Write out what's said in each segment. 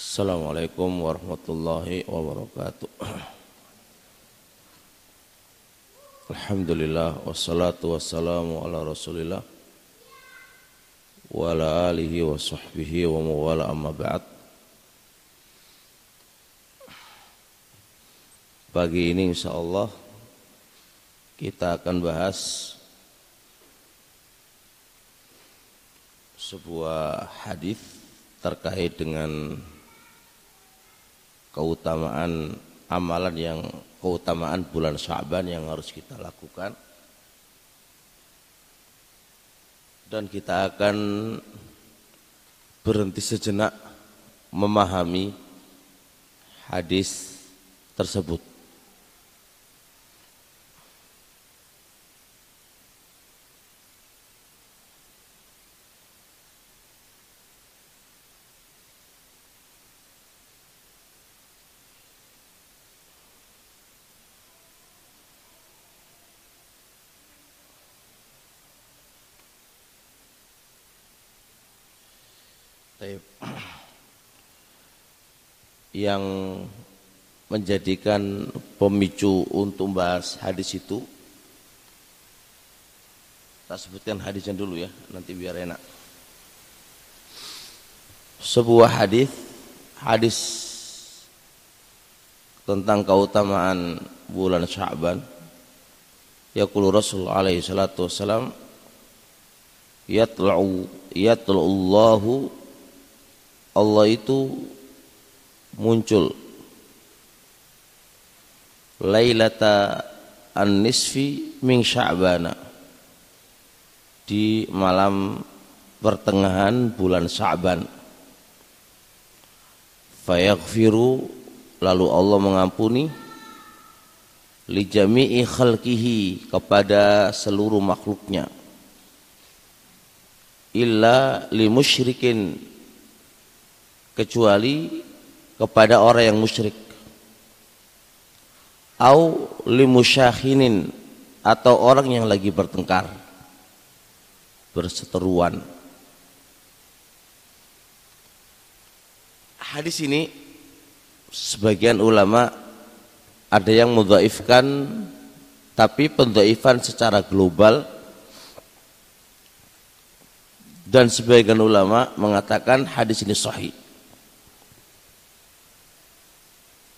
Assalamualaikum warahmatullahi wabarakatuh. Alhamdulillah wassalatu wassalamu ala Rasulillah wa ala alihi wa sahbihi wa mawala amma ba'd. Pagi ini insyaallah kita akan bahas sebuah hadis terkait dengan keutamaan amalan yang keutamaan bulan Syaban yang harus kita lakukan. Dan kita akan berhenti sejenak memahami hadis tersebut yang menjadikan pemicu untuk membahas hadis itu. Kita sebutkan hadisnya dulu ya nanti biar enak. Sebuah hadis hadis tentang keutamaan bulan Sya'ban yaqulu Rasul alaihi salatu wasalam yatla'u yatla'ullahu Allah itu muncul. Lailata an-nisfi min Sya'bana. Di malam pertengahan bulan Sya'ban. Fayaghfiru lalu Allah mengampuni. Li jami'i khalqihi kepada seluruh makhluknya. Illa li musyrikin kecuali kepada orang yang musyrik. Au limusyahinin atau orang yang lagi bertengkar berseteruan. Hadis ini sebagian ulama ada yang mudhaifkan tapi pendhaifan secara global. Dan sebagian ulama mengatakan hadis ini sahih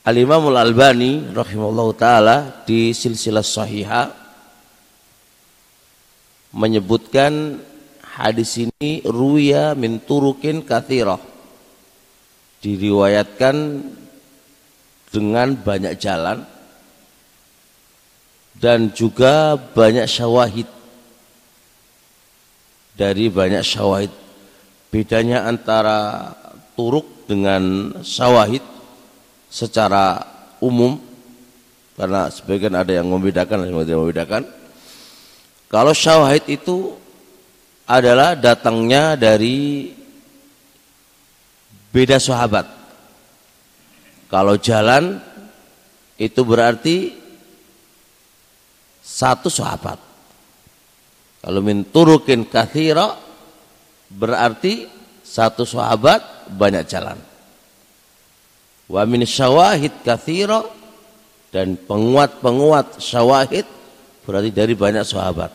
Al-Imam Al-Albani rahimahullah taala di silsilah sahiha menyebutkan hadis ini ruya min turukin kathirah. Diriwayatkan dengan banyak jalan dan juga banyak syawahid. Dari banyak syawahid. Bedanya antara turuk dengan syawahid secara umum karena sebagian ada yang membedakan ada yang membedakan. Kalau syawahid itu adalah datangnya dari beda sahabat. Kalau jalan itu berarti satu sahabat. Kalau min turukin kathira berarti satu sahabat banyak jalan wa min syawahid kathira dan penguat-penguat syawahid berarti dari banyak sahabat.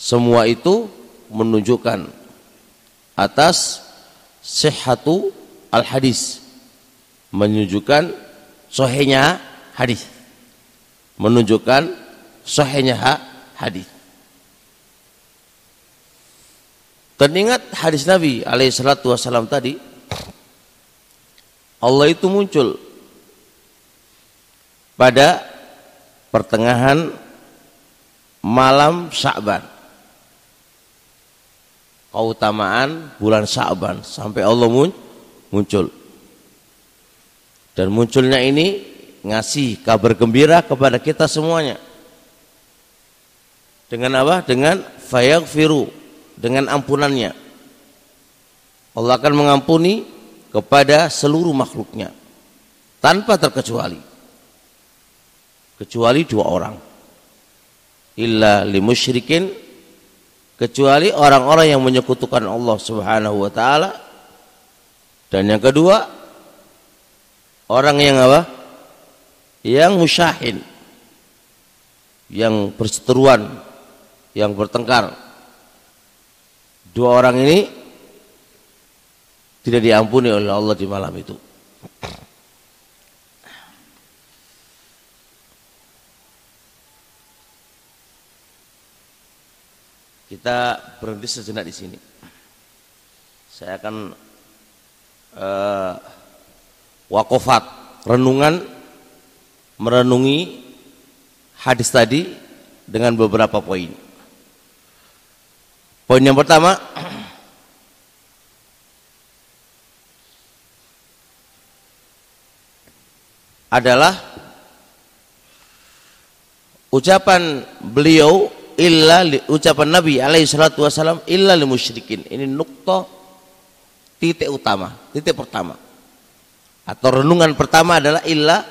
Semua itu menunjukkan atas sehatu al hadis menunjukkan sohenya hadis menunjukkan sohenya hadis. Teringat hadis Nabi alaihi salatu tadi Allah itu muncul pada pertengahan malam Sya'ban. Keutamaan bulan Sya'ban sampai Allah muncul. Dan munculnya ini ngasih kabar gembira kepada kita semuanya. Dengan apa? Dengan fayaghfiru, dengan ampunannya. Allah akan mengampuni kepada seluruh makhluknya tanpa terkecuali kecuali dua orang illa limusyrikin kecuali orang-orang yang menyekutukan Allah Subhanahu wa taala Dan yang kedua, orang yang apa? Yang musyahin. Yang berseteruan, yang bertengkar. Dua orang ini tidak diampuni oleh Allah di malam itu. Kita berhenti sejenak di sini. Saya akan uh, wakofat renungan merenungi hadis tadi dengan beberapa poin. Poin yang pertama adalah ucapan beliau illa li, ucapan Nabi alaihi salatu wasalam illa li musyrikin. Ini nukta titik utama, titik pertama. Atau renungan pertama adalah illa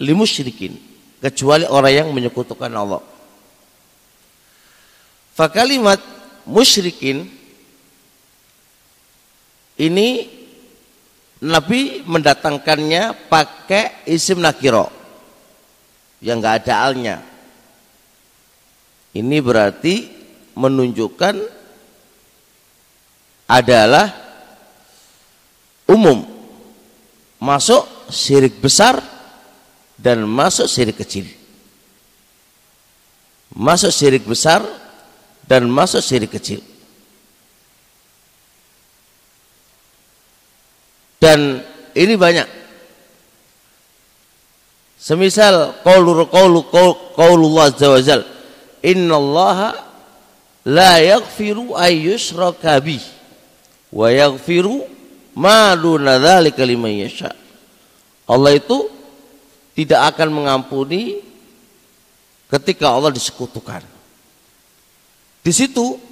li musyrikin, kecuali orang yang menyekutukan Allah. Fakalimat musyrikin ini Nabi mendatangkannya pakai isim nakiro yang nggak ada alnya. Ini berarti menunjukkan adalah umum masuk syirik besar dan masuk syirik kecil. Masuk syirik besar dan masuk syirik kecil. Dan ini banyak. Semisal qaulu qaulu qaulullah azza wajal innallaha la yaghfiru ay yushraka bih wa yaghfiru ma duna dzalika liman yasha. Allah itu tidak akan mengampuni ketika Allah disekutukan. Di situ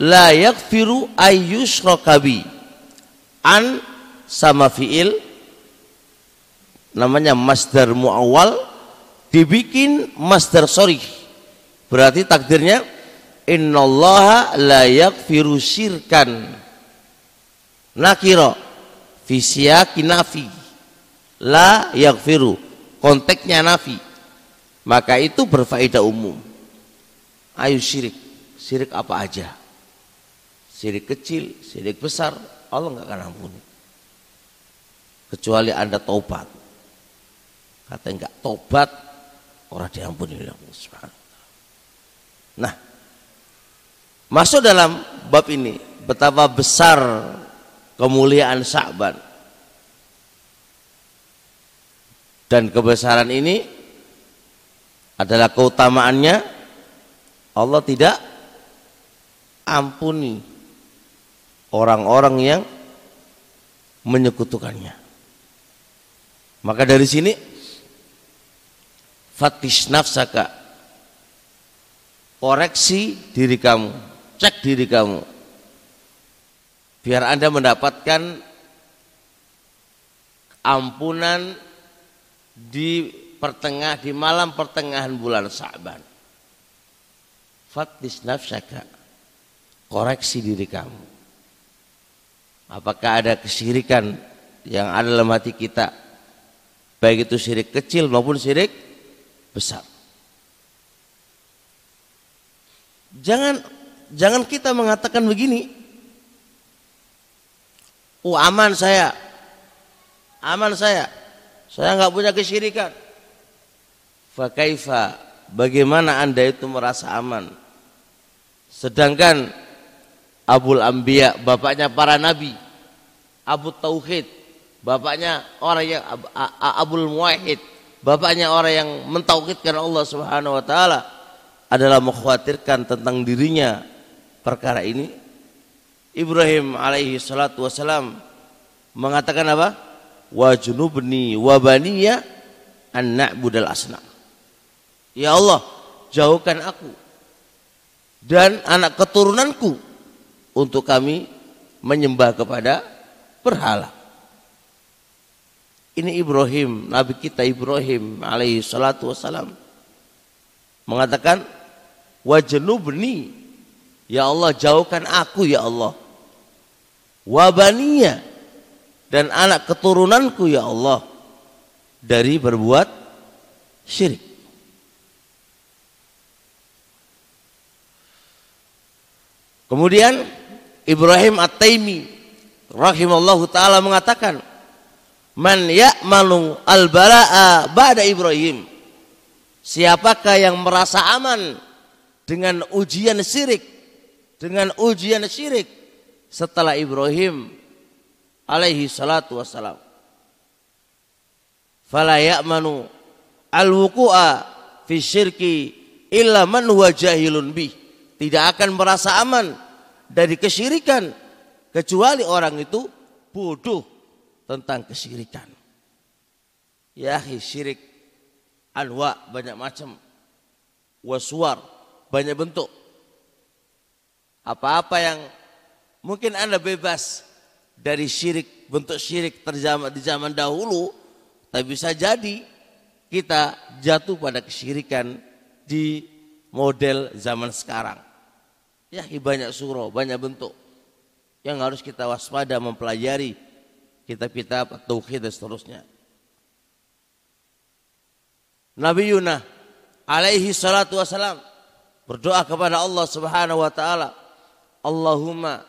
la yaghfiru ay yushraka bi an sama fiil namanya masdar muawal dibikin masdar sorry berarti takdirnya innallaha la yakfiru syirkan. Nakiro fisiyaki nafi la yakfiru konteksnya nafi. Maka itu berfaedah umum. Ayo syirik. Syirik apa aja? Syirik kecil syirik besar Allah nggak akan ampuni kecuali anda tobat kata enggak tobat orang diampuni oleh Allah Subhanahu Nah, masuk dalam bab ini betapa besar kemuliaan Sa'ban. Dan kebesaran ini adalah keutamaannya Allah tidak ampuni orang-orang yang menyekutukannya. Maka dari sini fatish nafsaka koreksi diri kamu, cek diri kamu. Biar Anda mendapatkan ampunan di pertengah di malam pertengahan bulan Sa'ban. Fatis nafsaka. Koreksi diri kamu. Apakah ada kesyirikan yang ada dalam hati kita baik itu syirik kecil maupun syirik besar. Jangan jangan kita mengatakan begini. Oh aman saya, aman saya, saya nggak punya kesyirikan. Fakaifa, bagaimana anda itu merasa aman? Sedangkan Abul Ambiya, bapaknya para nabi, Abu Tauhid, bapaknya orang yang Abul Muwahhid, bapaknya orang yang mentauhidkan Allah Subhanahu wa taala adalah mengkhawatirkan tentang dirinya perkara ini. Ibrahim alaihi salatu wasalam mengatakan apa? Wa junubni wa baniya an na'budal asna. Ya Allah, jauhkan aku dan anak keturunanku untuk kami menyembah kepada berhala. Ini Ibrahim, Nabi kita Ibrahim alaihi salatu wassalam. Mengatakan wajnubni. Ya Allah jauhkan aku ya Allah. Wabaniya. Dan anak keturunanku ya Allah dari berbuat syirik. Kemudian Ibrahim At-Taimi rahimallahu taala mengatakan, "Man ya'malu al-bala'a ba'da Ibrahim?" Siapakah yang merasa aman dengan ujian syirik? Dengan ujian syirik setelah Ibrahim alaihi salatu wassalam. Fala ya'manu al-wuku'a fi syirki illa man huwa jahilun bih. Tidak akan merasa aman dari kesyirikan kecuali orang itu bodoh tentang kesyirikan. Ya syirik anwa banyak macam. Waswar banyak bentuk. Apa-apa yang mungkin anda bebas dari syirik bentuk syirik terjama di zaman dahulu tapi bisa jadi kita jatuh pada kesyirikan di model zaman sekarang. Ya banyak surah banyak bentuk yang harus kita waspada mempelajari kitab-kitab tauhid dan seterusnya. Nabi Yunus alaihi salatu wasalam berdoa kepada Allah Subhanahu wa taala Allahumma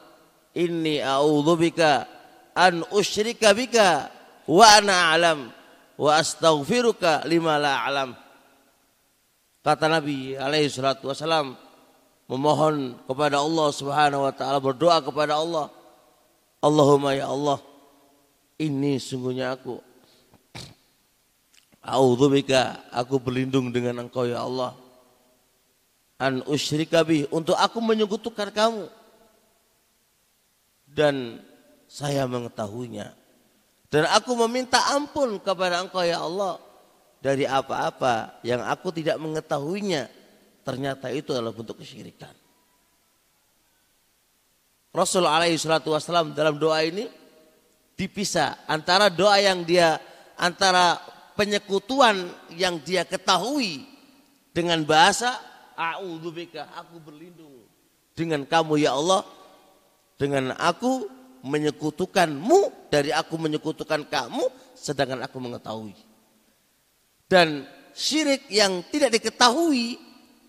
inni a'udzubika an usyrika bika wa ana a'lam wa astaghfiruka lima la a'lam. Kata Nabi alaihi salatu wasalam memohon kepada Allah Subhanahu wa taala berdoa kepada Allah Allahumma ya Allah ini sungguhnya aku A'udzubika, aku berlindung dengan Engkau ya Allah. An usyrika bih, untuk aku menyekutukan kamu. Dan saya mengetahuinya. Dan aku meminta ampun kepada Engkau ya Allah dari apa-apa yang aku tidak mengetahuinya. Ternyata itu adalah bentuk kesyirikan. Rasul alaihi salatu wassalam dalam doa ini dipisah antara doa yang dia antara penyekutuan yang dia ketahui dengan bahasa a'udzubika aku berlindung dengan kamu ya Allah dengan aku menyekutukanmu dari aku menyekutukan kamu sedangkan aku mengetahui. Dan syirik yang tidak diketahui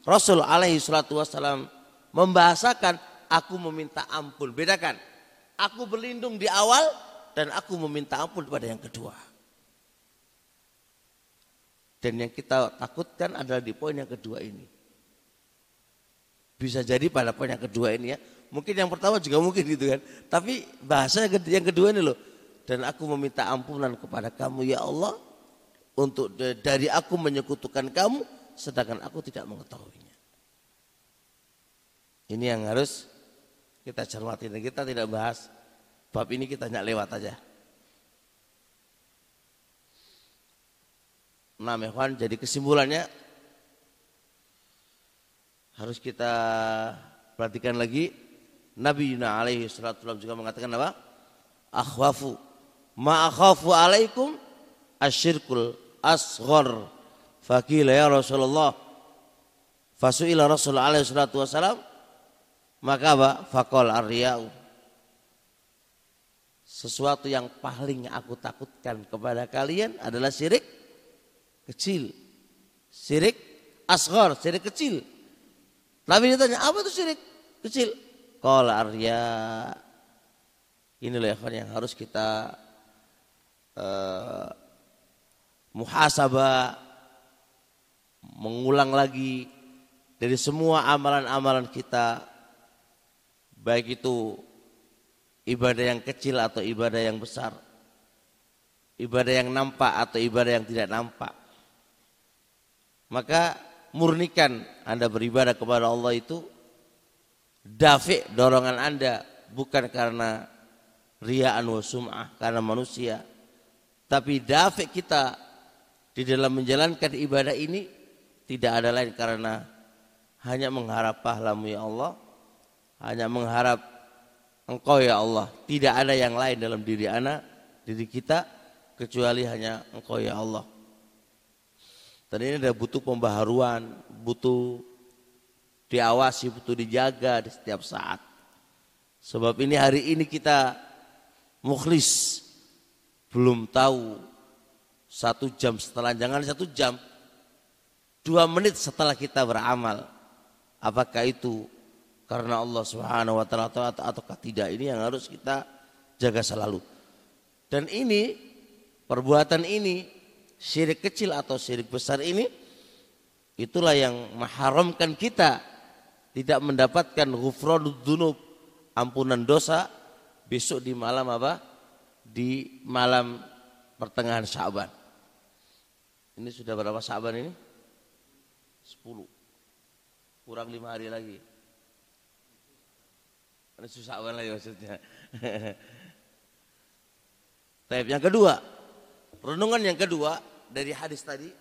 Rasul alaihi salatu wassalam membahasakan aku meminta ampun. Bedakan aku berlindung di awal dan aku meminta ampun pada yang kedua dan yang kita takutkan adalah di poin yang kedua ini. Bisa jadi pada poin yang kedua ini ya. Mungkin yang pertama juga mungkin gitu kan. Tapi bahasa yang kedua ini loh. Dan aku meminta ampunan kepada kamu ya Allah. Untuk dari aku menyekutukan kamu. Sedangkan aku tidak mengetahuinya. Ini yang harus kita cermati. Dan kita tidak bahas. Bab ini kita hanya lewat aja. Nah, Mehwan, jadi kesimpulannya harus kita perhatikan lagi. Nabi Yuna alaihi salatu juga mengatakan apa? Akhwafu ma akhafu alaikum asyirkul asghar. Fakila ya Rasulullah. Fasuila Rasul alaihi salatu wasalam. Maka apa? Fakol arya'u. Sesuatu yang paling aku takutkan kepada kalian adalah syirik kecil. Syirik asghar, syirik kecil. Nabi ditanya, apa itu syirik kecil? Qala arya. Inilah yang harus kita uh, muhasabah mengulang lagi dari semua amalan-amalan kita baik itu ibadah yang kecil atau ibadah yang besar. Ibadah yang nampak atau ibadah yang tidak nampak. Maka murnikan Anda beribadah kepada Allah itu dafik dorongan Anda bukan karena riaan wa sum'ah karena manusia. Tapi dafik kita di dalam menjalankan ibadah ini tidak ada lain karena hanya mengharap pahlamu ya Allah. Hanya mengharap engkau ya Allah. Tidak ada yang lain dalam diri anak diri kita kecuali hanya engkau ya Allah. Dan ini ada butuh pembaharuan, butuh diawasi, butuh dijaga di setiap saat. Sebab ini hari ini kita mukhlis, belum tahu satu jam setelah jangan satu jam dua menit setelah kita beramal. Apakah itu karena Allah Subhanahu wa taala atau ataukah tidak ini yang harus kita jaga selalu. Dan ini perbuatan ini syirik kecil atau syirik besar ini itulah yang mengharamkan kita tidak mendapatkan ghufranud dzunub ampunan dosa besok di malam apa? Di malam pertengahan Syaban ini sudah berapa Syaban ini? 10 kurang lima hari lagi susah lagi maksudnya. Tapi yang kedua renungan yang kedua dari hadis tadi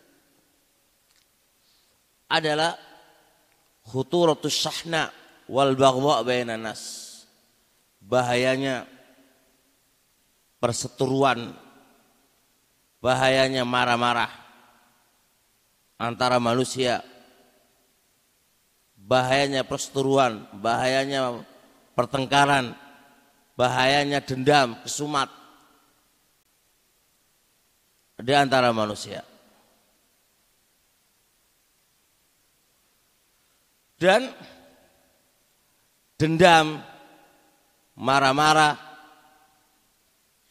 adalah khuturatus sahna wal baghdha bainan nas. Bahayanya perseteruan bahayanya marah-marah antara manusia bahayanya perseteruan, bahayanya pertengkaran, bahayanya dendam, kesumat di antara manusia. Dan dendam, marah-marah,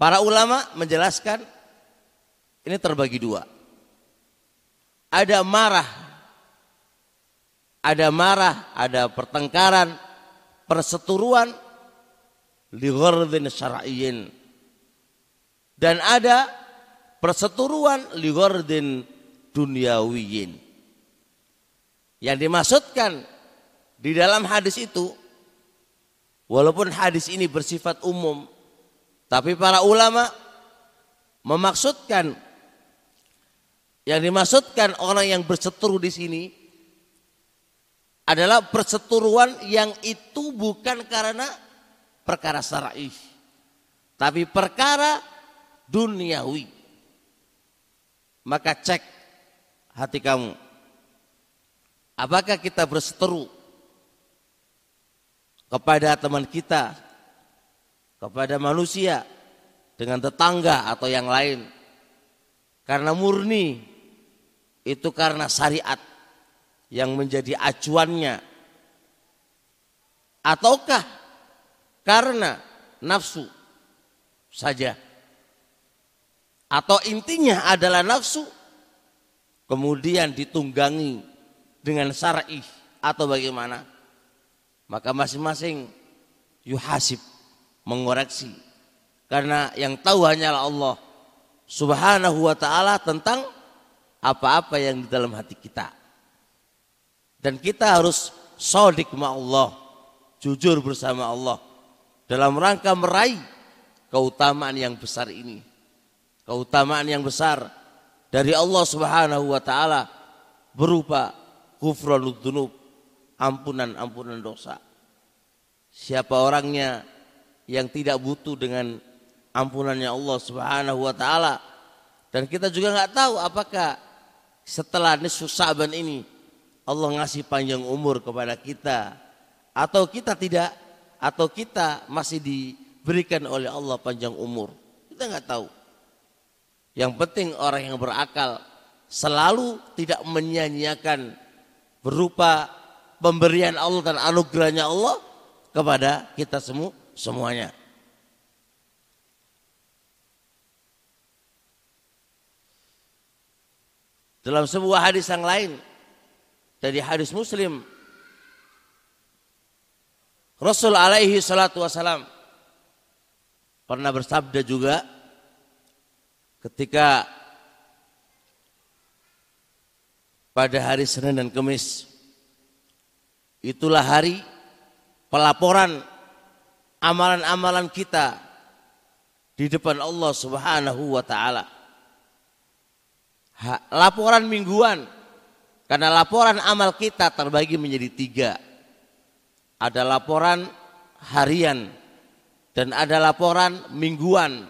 para ulama menjelaskan ini terbagi dua. Ada marah ada marah, ada pertengkaran, perseteruan li ghardin syar'iyyin. Dan ada perseteruan li ghardin dunyawiyin. Yang dimaksudkan di dalam hadis itu walaupun hadis ini bersifat umum tapi para ulama memaksudkan yang dimaksudkan orang yang berseteru di sini adalah perseteruan yang itu bukan karena perkara syar'i tapi perkara duniawi. Maka cek hati kamu apakah kita berseteru kepada teman kita kepada manusia dengan tetangga atau yang lain? Karena murni itu karena syariat yang menjadi acuannya. Ataukah karena nafsu saja? Atau intinya adalah nafsu kemudian ditunggangi dengan syar'i atau bagaimana? Maka masing-masing yuhasib mengoreksi. Karena yang tahu hanyalah Allah Subhanahu wa taala tentang apa-apa yang di dalam hati kita. Dan kita harus sodik sama Allah. Jujur bersama Allah. Dalam rangka meraih keutamaan yang besar ini. Keutamaan yang besar dari Allah subhanahu wa ta'ala berupa kufranud dunub. Ampunan-ampunan dosa. Siapa orangnya yang tidak butuh dengan ampunannya Allah subhanahu wa ta'ala. Dan kita juga nggak tahu apakah setelah nisfu Sa'ban ini Allah ngasih panjang umur kepada kita. Atau kita tidak atau kita masih diberikan oleh Allah panjang umur. Kita nggak tahu. Yang penting orang yang berakal selalu tidak menyanyiakan berupa pemberian Allah dan anugerahnya Allah kepada kita semua semuanya. Dalam sebuah hadis yang lain dari hadis Muslim Rasul alaihi salatu wasalam pernah bersabda juga ketika pada hari Senin dan Kamis itulah hari pelaporan amalan-amalan kita di depan Allah Subhanahu wa taala. Laporan mingguan karena laporan amal kita terbagi menjadi tiga. Ada laporan harian dan ada laporan mingguan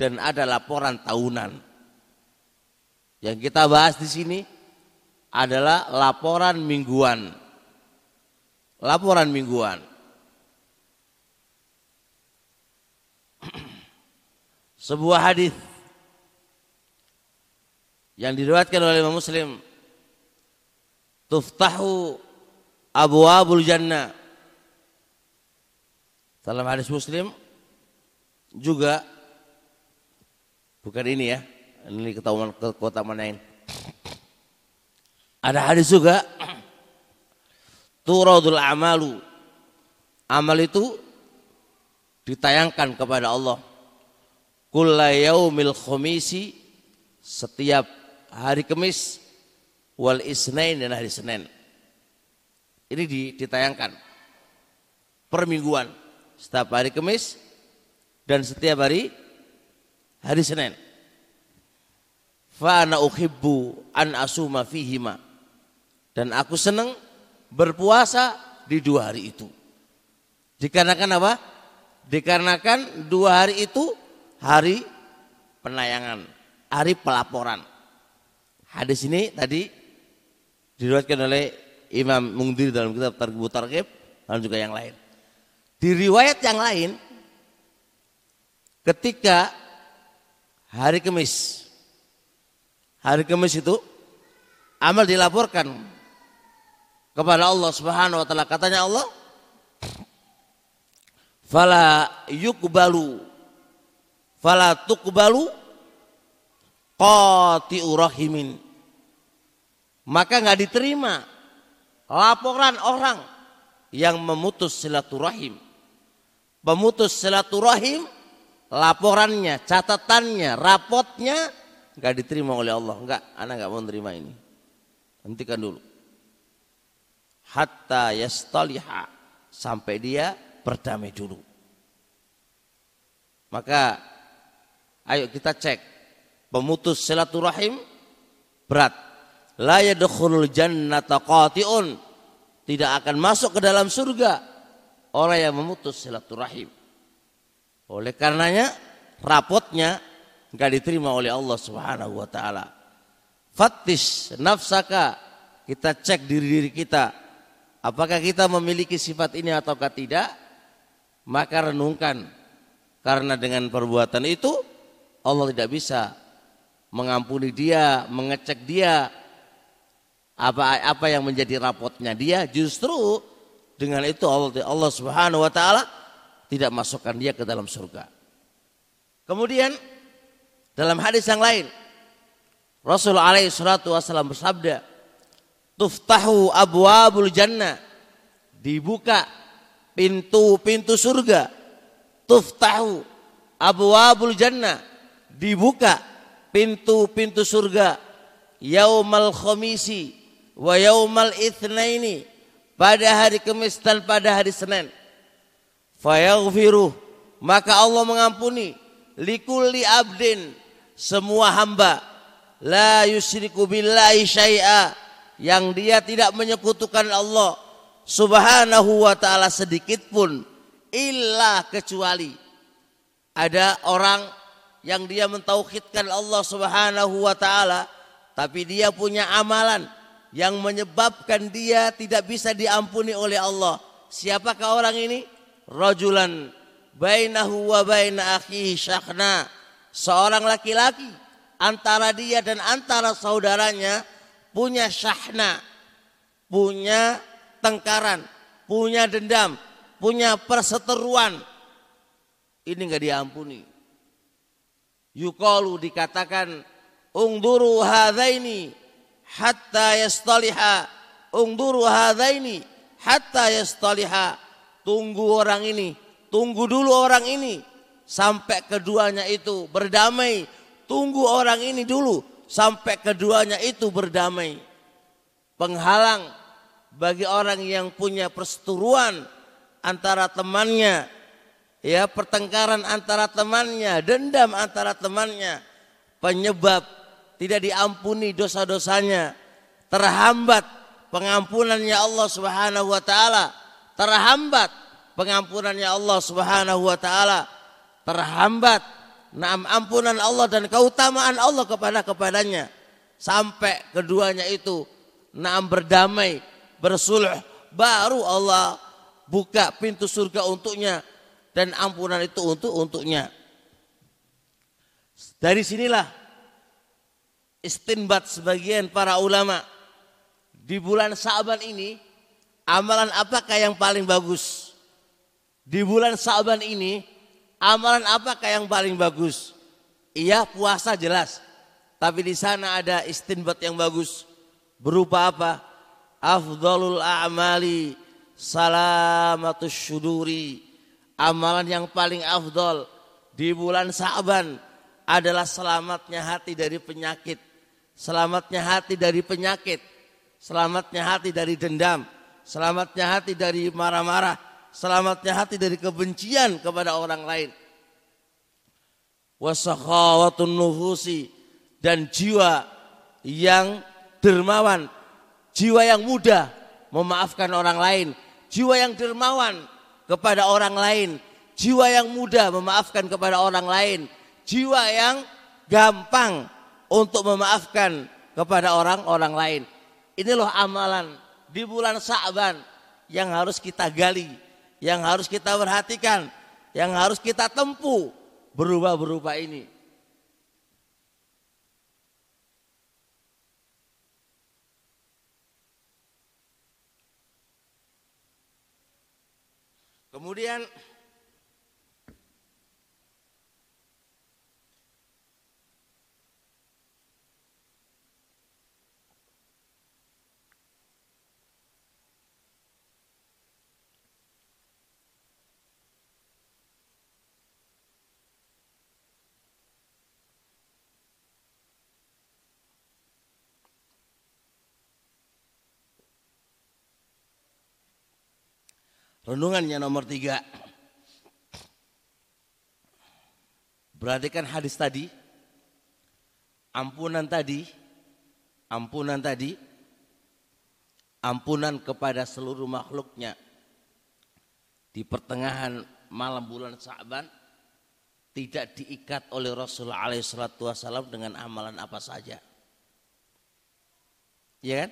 dan ada laporan tahunan. Yang kita bahas di sini adalah laporan mingguan. Laporan mingguan. sebuah hadis yang diriwayatkan oleh Imam Muslim tuftahu abwabul jannah dalam hadis Muslim juga bukan ini ya ini ketahuan ke kota mana ini. Ada hadis juga turadul amalu. Amal itu ditayangkan kepada Allah. Kulla yaumil khomisi setiap hari Kamis wal isnain dan hari Senin. Ini ditayangkan per mingguan setiap hari Kamis dan setiap hari hari Senin. Fa uhibbu an asuma fihima. Dan aku senang berpuasa di dua hari itu. Dikarenakan apa? Dikarenakan dua hari itu hari penayangan, hari pelaporan. Hadis ini tadi diriwayatkan oleh Imam Mungdir dalam kitab Targhib Targhib dan juga yang lain. Di riwayat yang lain ketika hari Kamis hari Kamis itu amal dilaporkan kepada Allah Subhanahu wa taala katanya Allah fala yukbalu fala tuqbalu qati'u rahimin maka nggak diterima. Laporan orang yang memutus silaturahim. Pemutus silaturahim laporannya catatannya rapotnya nggak diterima oleh Allah. Nggak anak nggak mau terima ini. Hentikan dulu. Hatta yastaliha. Sampai dia berdamai dulu. Maka Ayo kita cek. Pemutus silaturahim berat. La yadkhulul jannata qati'un. Tidak akan masuk ke dalam surga orang yang memutus silaturahim. Oleh karenanya rapotnya enggak diterima oleh Allah Subhanahu wa taala. Fattish nafsaka. Kita cek diri-diri kita. Apakah kita memiliki sifat ini ataukah tidak? Maka renungkan. Karena dengan perbuatan itu Allah tidak bisa mengampuni dia, mengecek dia apa apa yang menjadi rapotnya dia? Justru dengan itu Allah Allah Subhanahu wa taala tidak masukkan dia ke dalam surga. Kemudian dalam hadis yang lain Rasul alaihi salatu wasallam bersabda tuftahu abwabul jannah. Dibuka pintu-pintu surga. Tuftahu abwabul jannah. Dibuka pintu-pintu surga. Yaumal khamisi wa yaumal itsnaini pada hari Kamis dan pada hari Senin. Fayaghfiru maka Allah mengampuni. Likulli abdin semua hamba. La yusyriku billahi syai'a yang dia tidak menyekutukan Allah subhanahu wa ta'ala sedikit pun illa kecuali ada orang yang dia mentauhidkan Allah Subhanahu wa taala tapi dia punya amalan yang menyebabkan dia tidak bisa diampuni oleh Allah. Siapakah orang ini? Rajulan bainahu wa baina akhihi syakhna. Seorang laki-laki antara dia dan antara saudaranya punya syahna, punya tengkaran, punya dendam, punya perseteruan. Ini enggak diampuni. Yukalu dikatakan ungduru hadaini hatta yastaliha. Ungduru hadaini hatta yastaliha. Tunggu orang ini tunggu dulu orang ini. Sampai keduanya itu berdamai. Tunggu orang ini dulu sampai keduanya itu berdamai. Penghalang bagi orang yang punya perseteruan antara temannya. Ya pertengkaran antara temannya, dendam antara temannya, penyebab tidak diampuni dosa-dosanya, terhambat pengampunannya Allah Subhanahu wa taala, terhambat pengampunannya Allah Subhanahu wa taala, terhambat naam ampunan Allah dan keutamaan Allah kepada kepadanya. Sampai keduanya itu naam berdamai, bersulh, baru Allah buka pintu surga untuknya dan ampunan itu untuk untuknya. Dari sinilah istinbat sebagian para ulama di bulan Sa'ban ini amalan apakah yang paling bagus? Di bulan Sa'ban ini amalan apakah yang paling bagus? Iya puasa jelas. Tapi di sana ada istinbat yang bagus. Berupa apa? Afdalul a'mali salamatus syuduri. Amalan yang paling afdal di bulan Sa'ban adalah selamatnya hati dari penyakit. Selamatnya hati dari penyakit. Selamatnya hati dari dendam. Selamatnya hati dari marah-marah. Selamatnya hati dari kebencian kepada orang lain. Wasakhawatun nufusi dan jiwa yang dermawan, jiwa yang mudah memaafkan orang lain, jiwa yang dermawan kepada orang lain, jiwa yang mudah memaafkan kepada orang lain, jiwa yang gampang untuk memaafkan kepada orang-orang lain. Ini loh amalan di bulan Sa'ban yang harus kita gali, yang harus kita perhatikan, yang harus kita tempuh berubah-berubah ini. Kemudian Renungannya nomor tiga. Perhatikan hadis tadi. Ampunan tadi. Ampunan tadi. Ampunan kepada seluruh makhluknya. Di pertengahan malam bulan Sa'ban. Tidak diikat oleh Rasulullah SAW dengan amalan apa saja. Ya kan?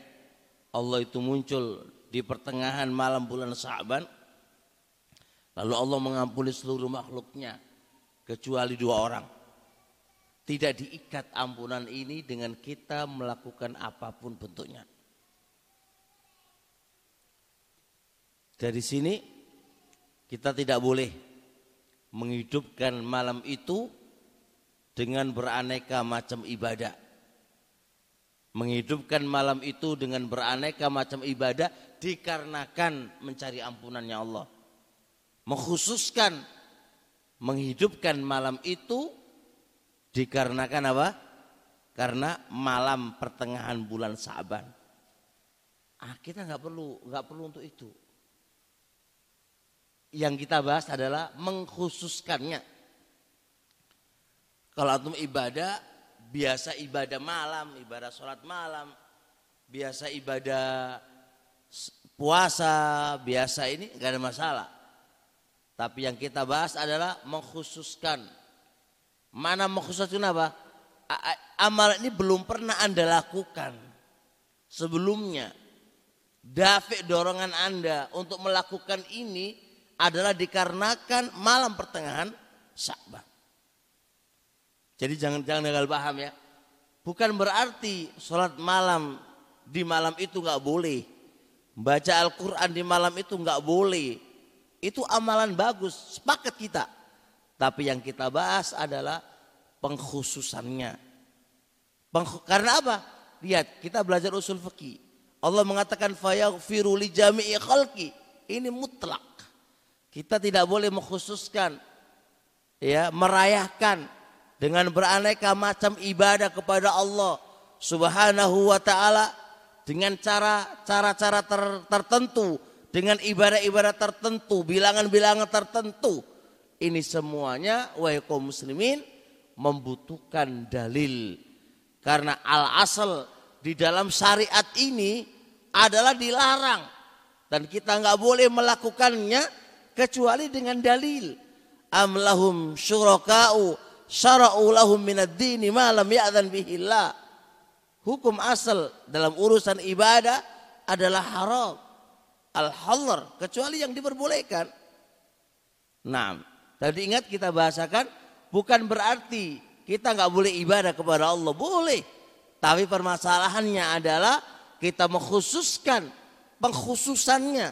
Allah itu muncul di pertengahan malam bulan Sa'ban Lalu Allah mengampuni seluruh makhluknya kecuali dua orang. Tidak diikat ampunan ini dengan kita melakukan apa pun bentuknya. Dari sini kita tidak boleh menghidupkan malam itu dengan beraneka macam ibadah. Menghidupkan malam itu dengan beraneka macam ibadah dikarenakan mencari ampunannya Allah mengkhususkan menghidupkan malam itu dikarenakan apa? Karena malam pertengahan bulan Sa'ban. Ah, kita nggak perlu nggak perlu untuk itu. Yang kita bahas adalah mengkhususkannya. Kalau antum ibadah biasa ibadah malam, ibadah sholat malam, biasa ibadah puasa, biasa ini nggak ada masalah. Tapi yang kita bahas adalah mengkhususkan. Mana mengkhususkan apa? Amal ini belum pernah Anda lakukan sebelumnya. Dafik dorongan Anda untuk melakukan ini adalah dikarenakan malam pertengahan Sya'ban. Jadi jangan jangan gagal paham ya. Bukan berarti sholat malam di malam itu nggak boleh. Baca Al-Quran di malam itu nggak boleh itu amalan bagus, sepakat kita. Tapi yang kita bahas adalah pengkhususannya. Peng, karena apa? Lihat, kita belajar usul fikih. Allah mengatakan fayaghfiru li jami'i khalqi. Ini mutlak. Kita tidak boleh mengkhususkan ya, merayakan dengan beraneka macam ibadah kepada Allah Subhanahu wa taala dengan cara cara-cara ter, tertentu dengan ibadah-ibadah tertentu, bilangan-bilangan tertentu. Ini semuanya wahai muslimin membutuhkan dalil. Karena al-asal di dalam syariat ini adalah dilarang dan kita nggak boleh melakukannya kecuali dengan dalil. Amlahum syuraka'u syara'u lahum minad dini ma lam bihillah. Hukum asal dalam urusan ibadah adalah haram al-hallar kecuali yang diperbolehkan. Nah, tadi ingat kita bahasakan bukan berarti kita nggak boleh ibadah kepada Allah boleh tapi permasalahannya adalah kita mengkhususkan pengkhususannya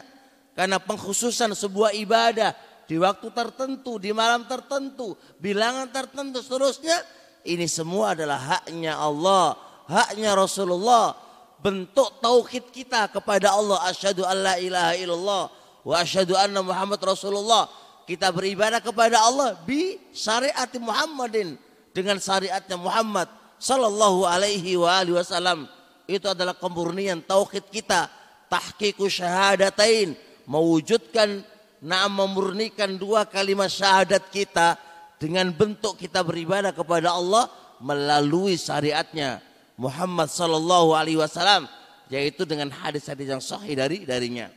karena pengkhususan sebuah ibadah di waktu tertentu, di malam tertentu, bilangan tertentu seterusnya ini semua adalah haknya Allah, haknya Rasulullah. Bentuk tauhid kita kepada Allah asyhadu alla ilaha illallah wa asyhadu anna Muhammad Rasulullah. Kita beribadah kepada Allah bi syariat Muhammadin dengan syariatnya Muhammad sallallahu alaihi wa alihi wasallam. Itu adalah kemurnian tauhid kita, tahqiqu syahadatain, mewujudkan nah memurnikan dua kalimat syahadat kita dengan bentuk kita beribadah kepada Allah melalui syariatnya Muhammad sallallahu alaihi wasallam yaitu dengan hadis-hadis yang sahih dari darinya.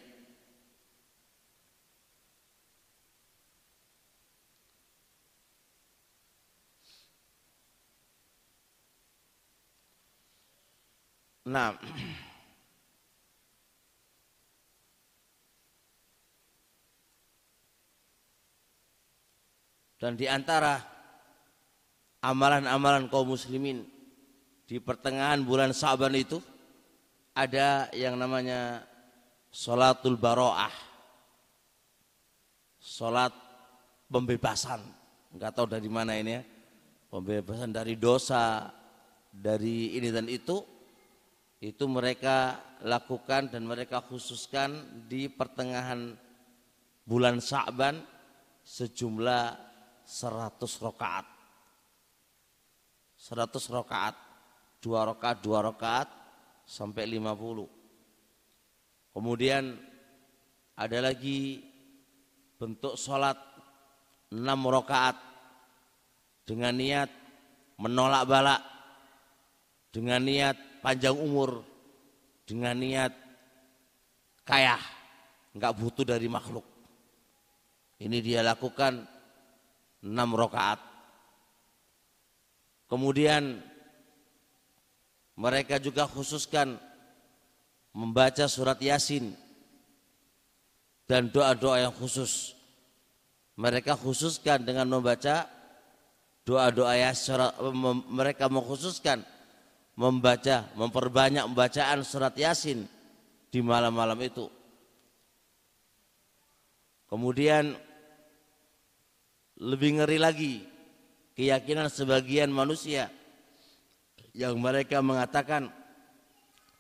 Nah, Dan di antara amalan-amalan kaum muslimin di pertengahan bulan Sa'ban itu ada yang namanya Salatul Baro'ah. Salat pembebasan. Enggak tahu dari mana ini ya. Pembebasan dari dosa, dari ini dan itu. Itu mereka lakukan dan mereka khususkan di pertengahan bulan Sa'ban sejumlah 100 rakaat. 100 rakaat. Dua rakaat, dua rakaat sampai 50. Kemudian ada lagi bentuk sholat 6 rakaat dengan niat menolak balak, dengan niat panjang umur, dengan niat kaya, nggak butuh dari makhluk. Ini dia lakukan enam rakaat. Kemudian mereka juga khususkan membaca surat Yasin dan doa-doa yang khusus. Mereka khususkan dengan membaca doa-doa Yasin. Mereka mengkhususkan membaca, memperbanyak bacaan surat Yasin di malam-malam itu. Kemudian lebih ngeri lagi keyakinan sebagian manusia yang mereka mengatakan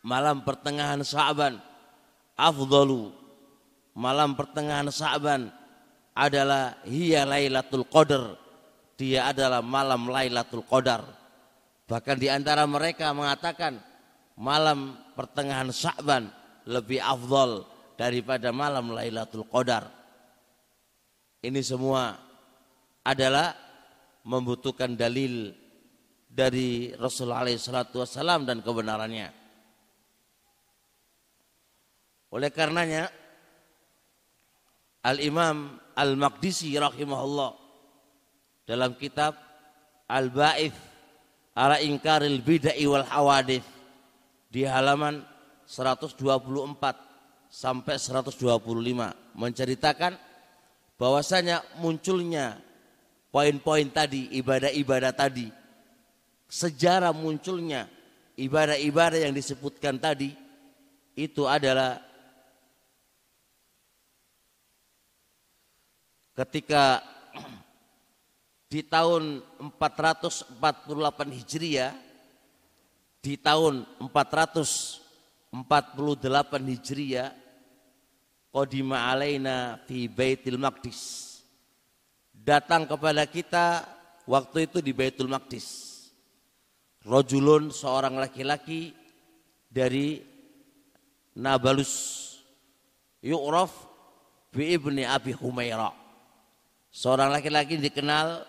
malam pertengahan Sa'ban afdalu. Malam pertengahan Sa'ban adalah hiya Lailatul Qadar. Dia adalah malam Lailatul Qadar. Bahkan di antara mereka mengatakan malam pertengahan Sa'ban lebih afdal daripada malam Lailatul Qadar. Ini semua adalah membutuhkan dalil dari Rasulullah SAW dan kebenarannya. Oleh karenanya Al-Imam Al-Maqdisi rahimahullah dalam kitab Al-Ba'ith ala ingkaril bid'ah wal hawadith di halaman 124 sampai 125 menceritakan bahwasanya munculnya poin-poin tadi, ibadah-ibadah tadi, sejarah munculnya ibadah-ibadah yang disebutkan tadi itu adalah ketika di tahun 448 Hijriah di tahun 448 Hijriah qadima alaina fi Baitul Maqdis datang kepada kita waktu itu di Baitul Maqdis. Rojulun seorang laki-laki dari Nabalus Yu'raf bi ibni Abi Humaira. Seorang laki-laki dikenal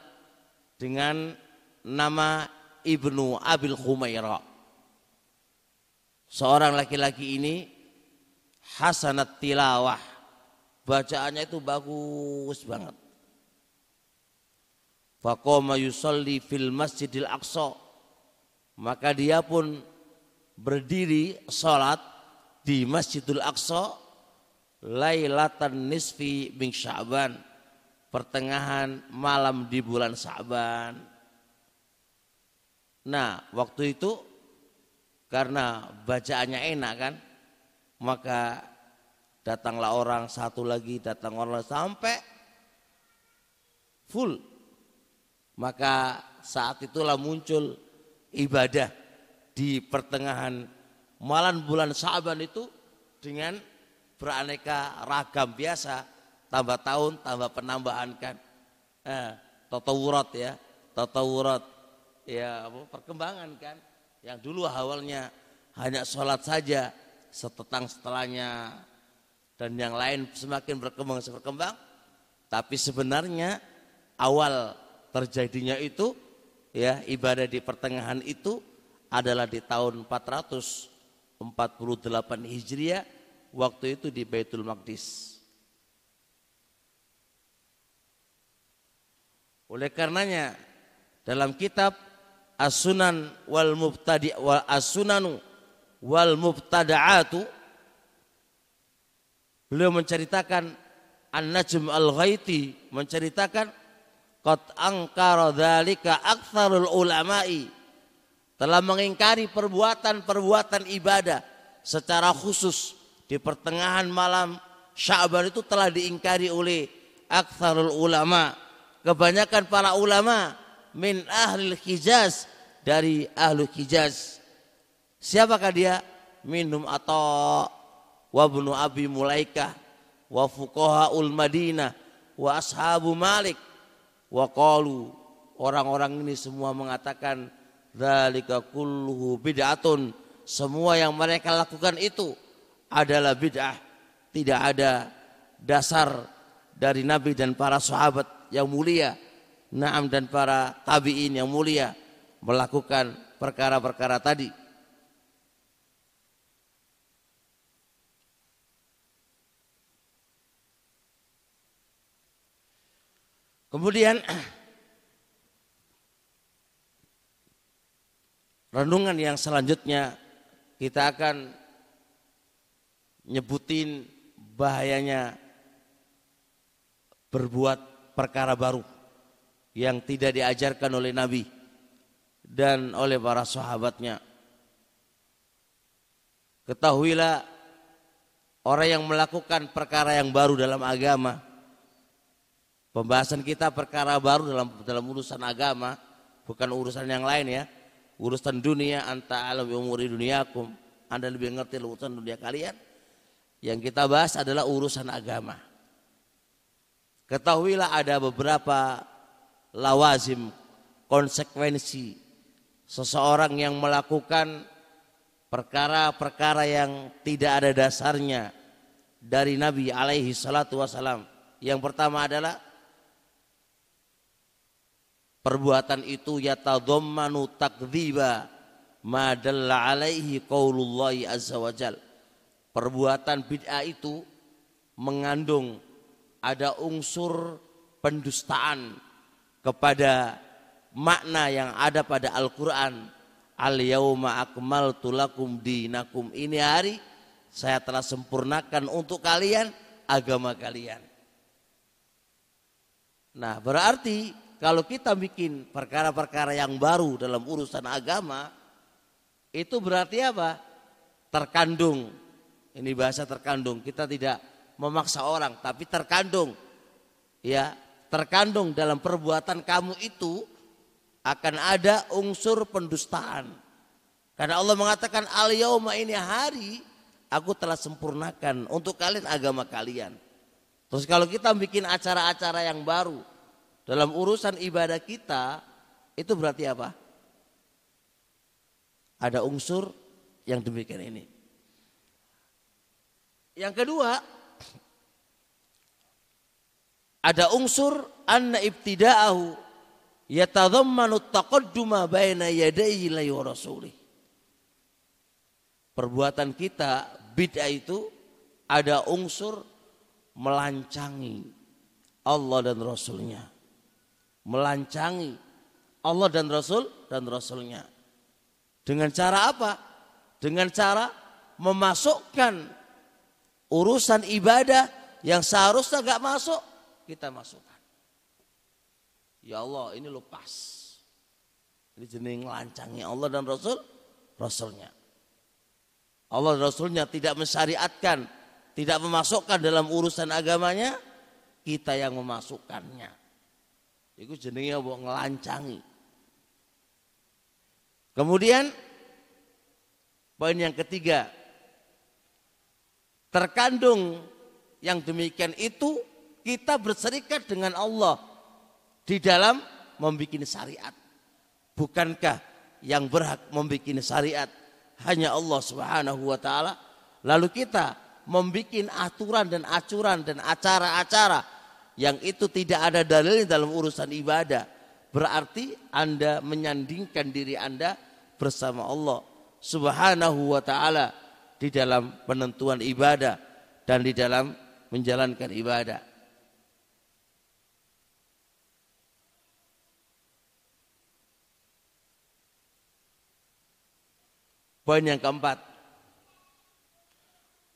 dengan nama Ibnu Abil Humaira. Seorang laki-laki ini hasanat tilawah. Bacaannya itu bagus banget. Faqama yusalli fil masjidil aqsa. Maka dia pun berdiri salat di Masjidil Aqsa lailatan nisfi min Sya'ban pertengahan malam di bulan Sya'ban Nah, waktu itu karena bacaannya enak kan, maka datanglah orang satu lagi, datang orang sampai full. Maka saat itulah muncul ibadah di pertengahan malam bulan Sa'ban itu dengan beraneka ragam biasa, tambah tahun, tambah penambahan kan. Eh, tatawurat ya, tatawurat. Ya perkembangan kan. Yang dulu awalnya hanya sholat saja setetang setelahnya dan yang lain semakin berkembang berkembang. Tapi sebenarnya awal terjadinya itu ya ibadah di pertengahan itu adalah di tahun 448 Hijriah waktu itu di Baitul Maqdis. Oleh karenanya dalam kitab As-Sunan wal Mubtadi wal As-Sunanu wal Mubtada'atu beliau menceritakan An-Najm Al-Ghaiti menceritakan qad angkara dzalika aktsarul ulama'i telah mengingkari perbuatan-perbuatan ibadah secara khusus di pertengahan malam Sya'ban itu telah diingkari oleh aktsarul ulama kebanyakan para ulama min ahli Hijaz dari ahlu Hijaz. Siapakah dia? Minum atau wabnu Abi Mulaikah wa fuqahaul Madinah wa ashabu Malik wa qalu orang-orang ini semua mengatakan dzalika kulluhu bid'atun semua yang mereka lakukan itu adalah bid'ah tidak ada dasar dari Nabi dan para sahabat yang mulia Naam dan para tabi'in yang mulia melakukan perkara-perkara tadi. Kemudian renungan yang selanjutnya kita akan nyebutin bahayanya berbuat perkara baru yang tidak diajarkan oleh Nabi dan oleh para sahabatnya. Ketahuilah orang yang melakukan perkara yang baru dalam agama. Pembahasan kita perkara baru dalam dalam urusan agama, bukan urusan yang lain ya. Urusan dunia anta alam umuri duniakum. Anda lebih ngerti urusan dunia kalian. Yang kita bahas adalah urusan agama. Ketahuilah ada beberapa lawazim konsekuensi seseorang yang melakukan perkara-perkara yang tidak ada dasarnya dari Nabi alaihi salatu wasalam. Yang pertama adalah perbuatan itu yatadhammanu takdziba ma dalla alaihi qaulullahi azza wajal. Perbuatan bid'ah itu mengandung ada unsur pendustaan kepada makna yang ada pada Al-Quran. Al yauma akmaltu lakum dinakum. Ini hari saya telah sempurnakan untuk kalian agama kalian. Nah berarti kalau kita bikin perkara-perkara yang baru dalam urusan agama itu berarti apa terkandung ini bahasa terkandung kita tidak memaksa orang tapi terkandung ya terkandung dalam perbuatan kamu itu akan ada unsur pendustaan. Karena Allah mengatakan al yauma ini hari aku telah sempurnakan untuk kalian agama kalian. Terus kalau kita bikin acara-acara yang baru dalam urusan ibadah kita itu berarti apa? Ada unsur yang demikian ini. Yang kedua, ada unsur anna ibtida'ahu yatadhammanu taqadduma baina yadayhi la rasulih. Perbuatan kita bid'ah itu ada unsur melancangi Allah dan Rasulnya. Melancangi Allah dan Rasul dan Rasulnya. Dengan cara apa? Dengan cara memasukkan urusan ibadah yang seharusnya gak masuk kita masukkan. Ya Allah ini lo pas. Ini jenis lancangi Allah dan Rasul, Rasulnya. Allah dan Rasulnya tidak mensyariatkan, tidak memasukkan dalam urusan agamanya, kita yang memasukkannya. Itu jenisnya buat ngelancangi. Kemudian poin yang ketiga, terkandung yang demikian itu kita berserikat dengan Allah di dalam membuat syariat. Bukankah yang berhak membuat syariat hanya Allah Subhanahu wa taala? Lalu kita membuat aturan dan acuran dan acara-acara yang itu tidak ada dalilnya dalam urusan ibadah. Berarti Anda menyandingkan diri Anda bersama Allah Subhanahu wa taala di dalam penentuan ibadah dan di dalam menjalankan ibadah. Poin yang keempat,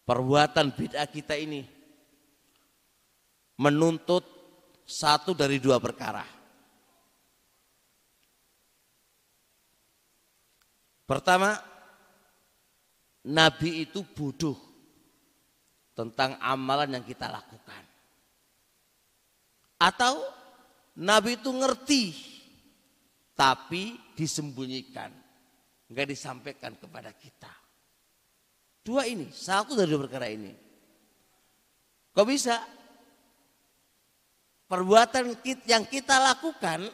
perbuatan bid'ah kita ini menuntut satu dari dua perkara. Pertama, Nabi itu bodoh tentang amalan yang kita lakukan. Atau Nabi itu ngerti tapi disembunyikan nggak disampaikan kepada kita. Dua ini, satu dari dua perkara ini. Kok bisa? Perbuatan yang kita lakukan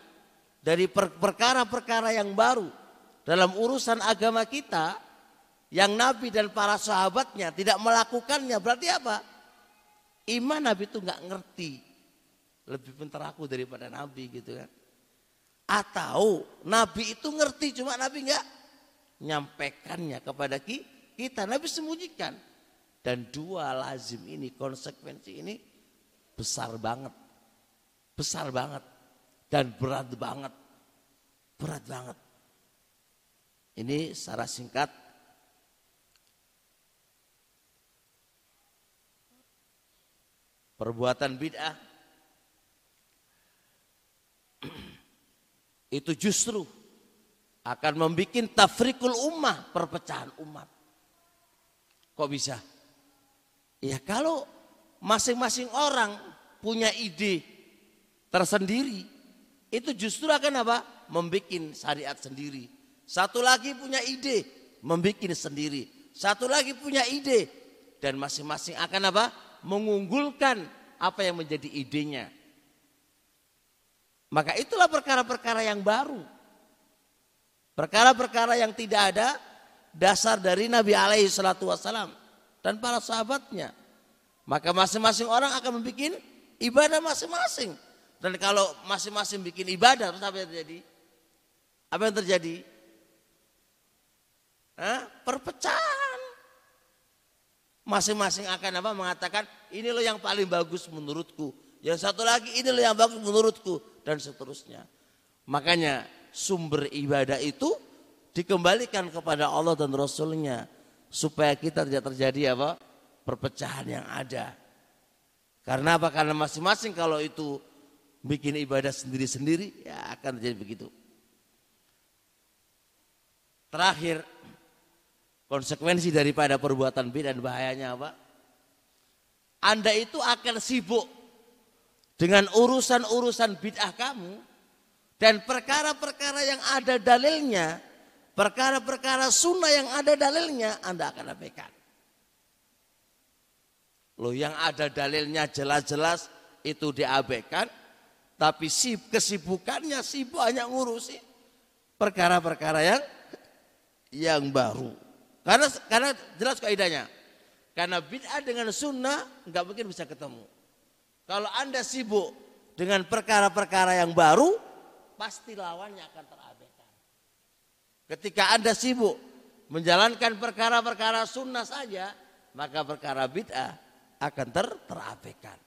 dari perkara-perkara yang baru dalam urusan agama kita yang Nabi dan para sahabatnya tidak melakukannya berarti apa? Iman Nabi itu nggak ngerti lebih pintar aku daripada Nabi gitu kan? Atau Nabi itu ngerti cuma Nabi nggak nyampaikannya kepada kita. Nabi sembunyikan. Dan dua lazim ini, konsekuensi ini besar banget. Besar banget. Dan berat banget. Berat banget. Ini secara singkat perbuatan bid'ah itu justru akan membuat tafrikul ummah, perpecahan umat. Kok bisa? Ya kalau masing-masing orang punya ide tersendiri, itu justru akan apa? Membuat syariat sendiri. Satu lagi punya ide, membuat sendiri. Satu lagi punya ide, dan masing-masing akan apa? Mengunggulkan apa yang menjadi idenya. Maka itulah perkara-perkara yang baru Perkara-perkara yang tidak ada dasar dari Nabi alaihi salatu wasalam dan para sahabatnya. Maka masing-masing orang akan membuat ibadah masing-masing. Dan kalau masing-masing bikin ibadah, terus apa yang terjadi? Apa yang terjadi? Hah? Perpecahan. Masing-masing akan apa? Mengatakan ini loh yang paling bagus menurutku. Yang satu lagi ini loh yang bagus menurutku dan seterusnya. Makanya sumber ibadah itu dikembalikan kepada Allah dan Rasulnya supaya kita tidak terjadi apa perpecahan yang ada. Karena apa? Karena masing-masing kalau itu bikin ibadah sendiri-sendiri ya akan terjadi begitu. Terakhir konsekuensi daripada perbuatan bid'ah dan bahayanya apa? Anda itu akan sibuk dengan urusan-urusan bid'ah kamu dan perkara-perkara yang ada dalilnya, perkara-perkara sunnah yang ada dalilnya, Anda akan abaikan. Loh yang ada dalilnya jelas-jelas itu diabaikan, tapi si kesibukannya sibuk hanya ngurusi perkara-perkara yang yang baru. Karena karena jelas kaidahnya. Karena bid'ah dengan sunnah nggak mungkin bisa ketemu. Kalau anda sibuk dengan perkara-perkara yang baru, pasti lawannya akan terabaikan. Ketika Anda sibuk menjalankan perkara-perkara sunnah saja, maka perkara bid'ah akan ter terabaikan.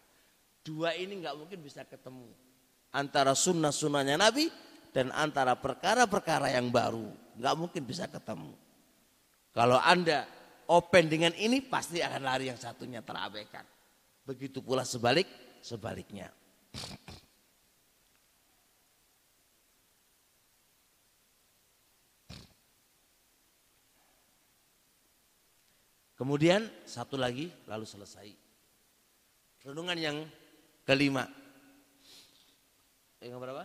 Dua ini nggak mungkin bisa ketemu antara sunnah-sunnahnya Nabi dan antara perkara-perkara yang baru. Nggak mungkin bisa ketemu. Kalau Anda open dengan ini pasti akan lari yang satunya terabaikan. Begitu pula sebalik sebaliknya. Kemudian satu lagi lalu selesai. Renungan yang kelima, yang berapa?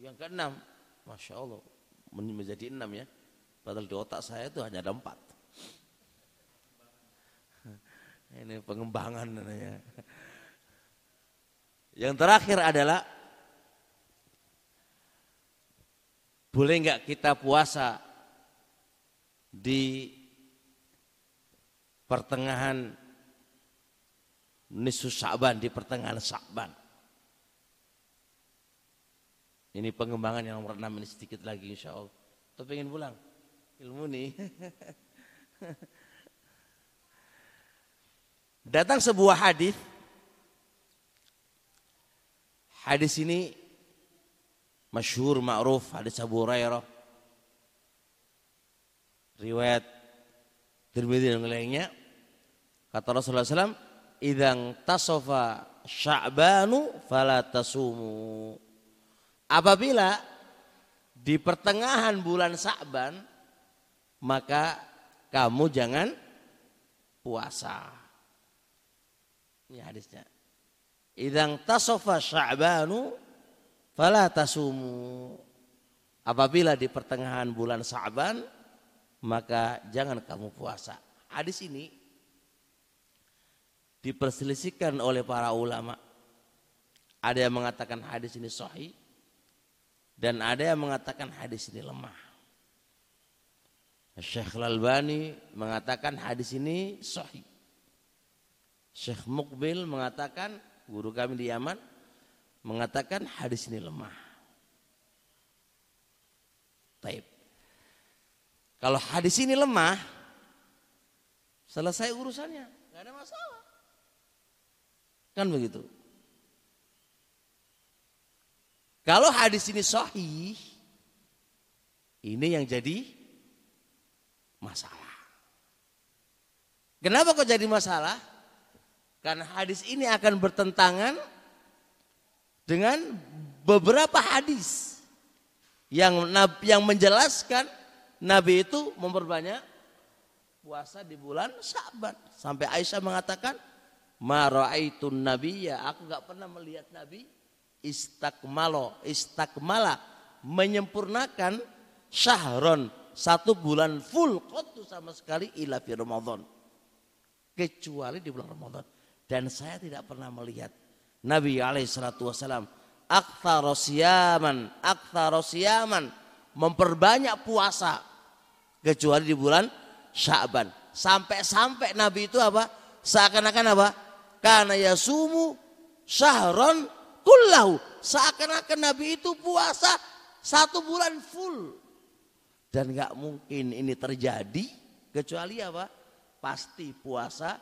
Yang keenam. Masya Allah. Menjadi enam ya. Padahal di otak saya itu hanya ada empat. Ini pengembangan namanya. Yang terakhir adalah boleh nggak kita puasa di pertengahan nisfu Sa'ban di pertengahan Sa'ban. Ini pengembangan yang nomor 6 ini sedikit lagi insya Allah. Tapi ingin pulang ilmu nih. Datang sebuah hadis. Hadis ini masyhur ma'ruf hadis Abu Hurairah. Riwayat Tirmidzi dan lainnya. Kata Rasulullah SAW, "Idzang tasofa Sya'banu fala tasumu." Apabila di pertengahan bulan Sa'ban maka kamu jangan puasa. Ini hadisnya. Idang tasofa sya'banu fala tasumu. Apabila di pertengahan bulan Sa'ban maka jangan kamu puasa. Hadis ini diperselisihkan oleh para ulama. Ada yang mengatakan hadis ini sahih dan ada yang mengatakan hadis ini lemah. Syekh Lalbani mengatakan hadis ini sahih. Syekh Mukbil mengatakan, guru kami di Yaman, mengatakan hadis ini lemah. Taib. Kalau hadis ini lemah, selesai urusannya, nggak ada masalah. Kan begitu. Kalau hadis ini sahih, ini yang jadi masalah. Kenapa kok jadi masalah? Karena hadis ini akan bertentangan dengan beberapa hadis yang yang menjelaskan Nabi itu memperbanyak puasa di bulan Syaban. Sampai Aisyah mengatakan, "Mara'aitun ya aku nggak pernah melihat Nabi istakmalo, istakmala menyempurnakan syahron satu bulan full kotu sama sekali ila fi Ramadan. Kecuali di bulan Ramadan. Dan saya tidak pernah melihat Nabi alaihi salatu wasalam aktsarosiyaman, aktsarosiyaman memperbanyak puasa kecuali di bulan Sya'ban. Sampai-sampai Nabi itu apa? Seakan-akan apa? Karena yasumu syahron kullahu. Seakan-akan Nabi itu puasa satu bulan full. Dan nggak mungkin ini terjadi kecuali apa? Pasti puasa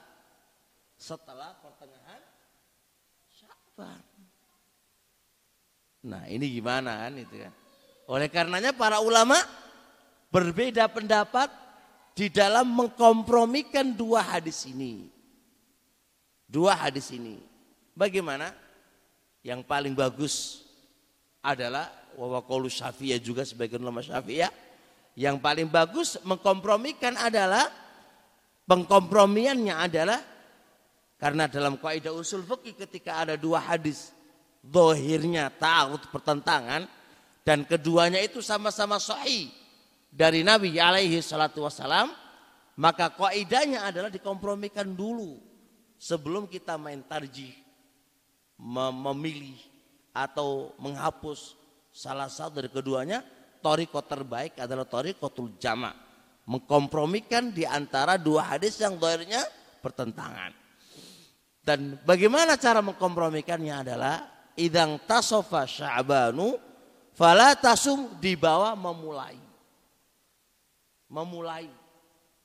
setelah pertengahan Sya'ban. Nah, ini gimana kan itu kan? Oleh karenanya para ulama berbeda pendapat di dalam mengkompromikan dua hadis ini. Dua hadis ini. Bagaimana? Yang paling bagus adalah wawakolu syafi'iyah juga sebagai ulama syafi'iyah. Yang paling bagus mengkompromikan adalah pengkompromiannya adalah karena dalam kaidah usul fikih ketika ada dua hadis dohirnya ta'arud pertentangan dan keduanya itu sama-sama sahih dari Nabi alaihi salatu wasalam maka kaidahnya adalah dikompromikan dulu sebelum kita main tarjih memilih atau menghapus salah satu dari keduanya toriko terbaik adalah torikotul jama mengkompromikan di antara dua hadis yang dohirnya pertentangan dan bagaimana cara mengkompromikannya adalah idang tasofa sya'banu fala tasum di bawah memulai. Memulai.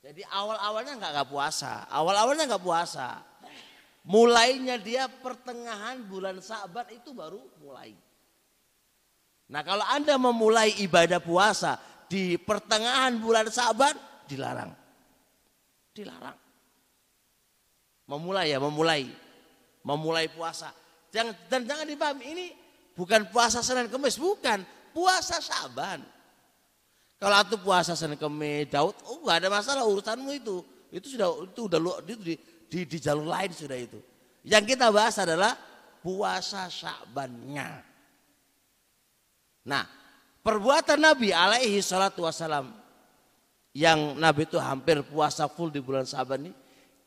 Jadi awal-awalnya nggak puasa, awal-awalnya nggak puasa. Mulainya dia pertengahan bulan Sa'ban itu baru mulai. Nah kalau anda memulai ibadah puasa di pertengahan bulan Sa'ban dilarang. Dilarang. Memulai ya, memulai. Memulai puasa. Jangan, dan jangan dipahami, ini bukan puasa Senin Kemis, bukan. Puasa Syaban. Kalau itu puasa Senin Kemis, Daud, oh gak ada masalah urusanmu itu. Itu sudah itu udah itu di, di, di jalur lain sudah itu. Yang kita bahas adalah puasa Sya'bannya. Nah, perbuatan Nabi alaihi salatu wasalam yang Nabi itu hampir puasa full di bulan Syaban ini.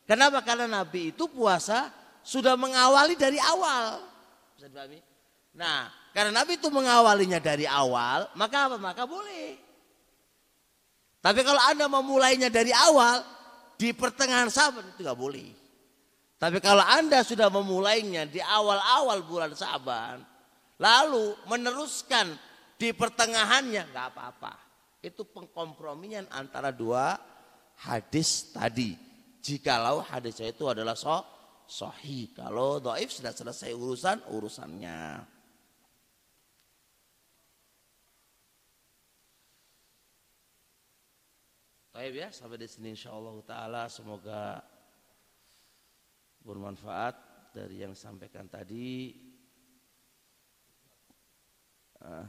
Kenapa? Karena Nabi itu puasa sudah mengawali dari awal. Bisa dipahami? Nah, karena Nabi itu mengawalinya dari awal, maka apa? Maka boleh. Tapi kalau Anda memulainya dari awal, di pertengahan Saban itu nggak boleh. Tapi kalau Anda sudah memulainya di awal-awal bulan Saban, lalu meneruskan di pertengahannya nggak apa-apa. Itu pengkompromian antara dua hadis tadi. Jikalau hadisnya itu adalah so, sohi. Kalau doif sudah selesai urusan urusannya. Baik ya, sampai di sini insyaallah taala semoga bermanfaat dari yang disampaikan tadi. Uh,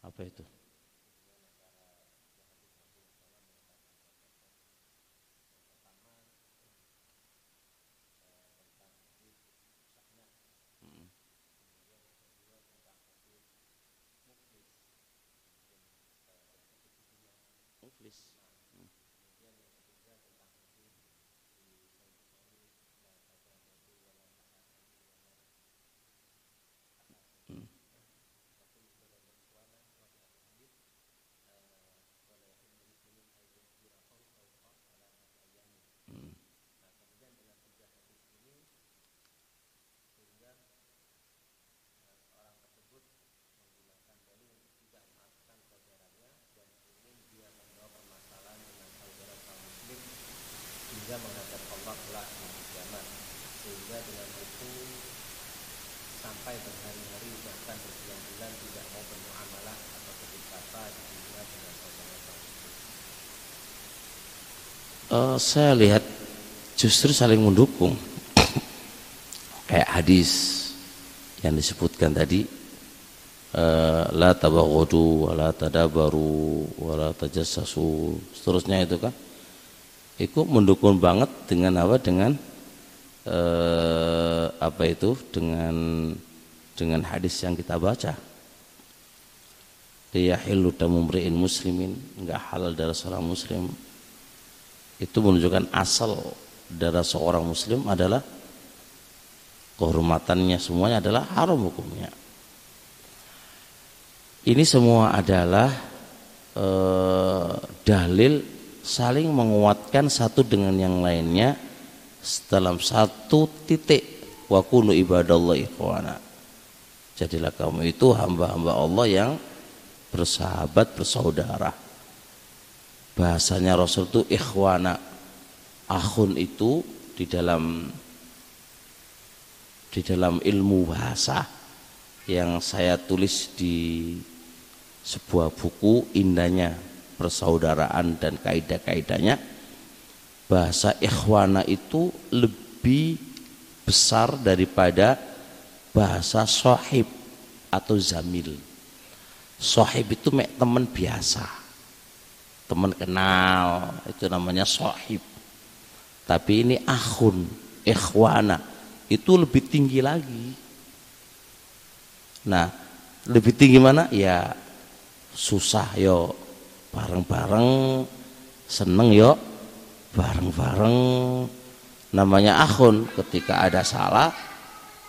Apa itu? sehingga menghadap Allah kelak di kiamat sehingga dengan itu sampai berhari-hari bahkan berbulan-bulan tidak mau bermuamalah atau berkata di dunia dengan saudara saya lihat justru saling mendukung. Kayak hadis yang disebutkan tadi uh, la tabaghadu wa la tadabaru wa la tajassasu seterusnya itu kan. Itu mendukung banget dengan apa? Dengan eh, apa itu? Dengan dengan hadis yang kita baca. Dia hilu tamumriin muslimin enggak halal darah seorang muslim itu menunjukkan asal darah seorang muslim adalah kehormatannya semuanya adalah haram hukumnya. Ini semua adalah eh, dalil saling menguatkan satu dengan yang lainnya dalam satu titik. Wa kunu ibadallah ikhwana. Jadilah kamu itu hamba-hamba Allah yang bersahabat bersaudara bahasanya Rasul itu ikhwana. Akhun itu di dalam di dalam ilmu bahasa yang saya tulis di sebuah buku indahnya persaudaraan dan kaidah-kaidahnya. Bahasa ikhwana itu lebih besar daripada bahasa sohib atau zamil. Sohib itu mek teman biasa teman kenal itu namanya sohib. Tapi ini akhun ikhwana itu lebih tinggi lagi. Nah lebih tinggi mana? Ya susah yo. Bareng-bareng seneng yuk bareng-bareng namanya akhun. Ketika ada salah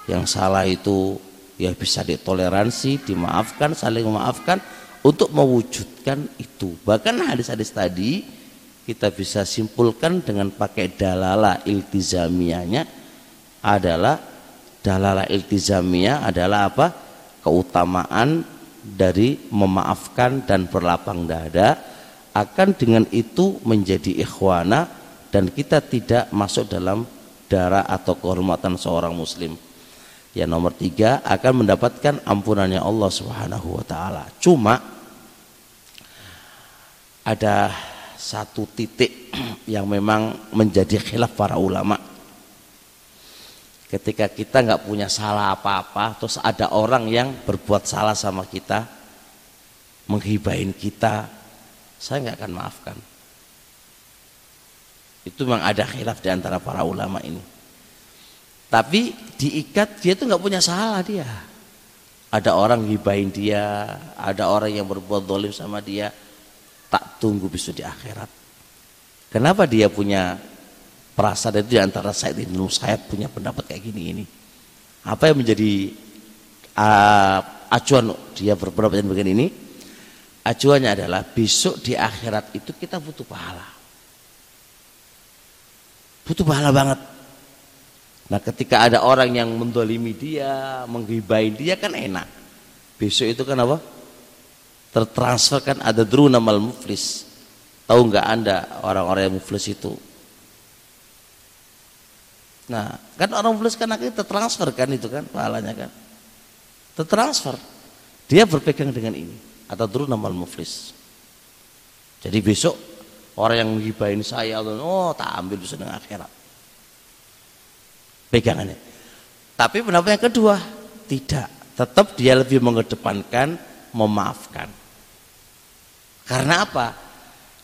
yang salah itu ya bisa ditoleransi dimaafkan saling memaafkan untuk mewujudkan itu. Bahkan hadis-hadis tadi kita bisa simpulkan dengan pakai dalala iltizamianya adalah dalala iltizamiyah adalah apa? Keutamaan dari memaafkan dan berlapang dada akan dengan itu menjadi ikhwana dan kita tidak masuk dalam darah atau kehormatan seorang muslim yang nomor tiga akan mendapatkan ampunannya Allah subhanahu wa ta'ala. Cuma ada satu titik yang memang menjadi khilaf para ulama. Ketika kita nggak punya salah apa-apa terus ada orang yang berbuat salah sama kita menghibain kita saya nggak akan maafkan. Itu memang ada khilaf di antara para ulama ini. Tapi diikat dia tuh nggak punya salah dia. Ada orang hibain dia ada orang yang berbuat dolim sama dia tak tunggu besok di akhirat. Kenapa dia punya perasaan itu di antara saya dan saya punya pendapat kayak gini ini? Apa yang menjadi uh, acuan dia berpendapat begini ini? Acuannya adalah besok di akhirat itu kita butuh pahala. Butuh pahala banget nah ketika ada orang yang mendolimi dia menggibain dia kan enak. Besok itu kan apa? Tertransfer kan ada dru namal muflis. Tahu nggak anda orang-orang yang muflis itu? Nah kan orang muflis kan akhirnya tertransfer kan itu kan pahalanya kan? Tertransfer. Dia berpegang dengan ini atau dru namal muflis. Jadi besok Orang yang menggibahin saya, oh tak ambil di akhirat. Pegangannya. Tapi pendapat yang kedua, tidak. Tetap dia lebih mengedepankan memaafkan. Karena apa?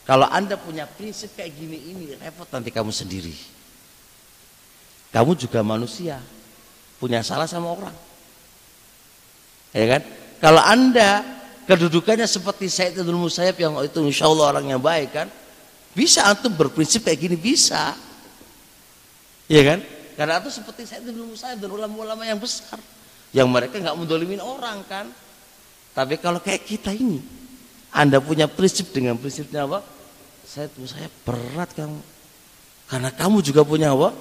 Kalau anda punya prinsip kayak gini ini repot nanti kamu sendiri. Kamu juga manusia, punya salah sama orang. Ya kan? Kalau anda kedudukannya seperti Said Abdul Musayyab yang itu insya Allah orang yang baik kan, bisa antum berprinsip kayak gini bisa. Iya kan? Karena itu seperti saya itu belum saya dan ulama-ulama yang besar yang mereka nggak mendolimin orang kan. Tapi kalau kayak kita ini, Anda punya prinsip dengan prinsipnya apa? Saya saya berat kamu. Karena kamu juga punya apa?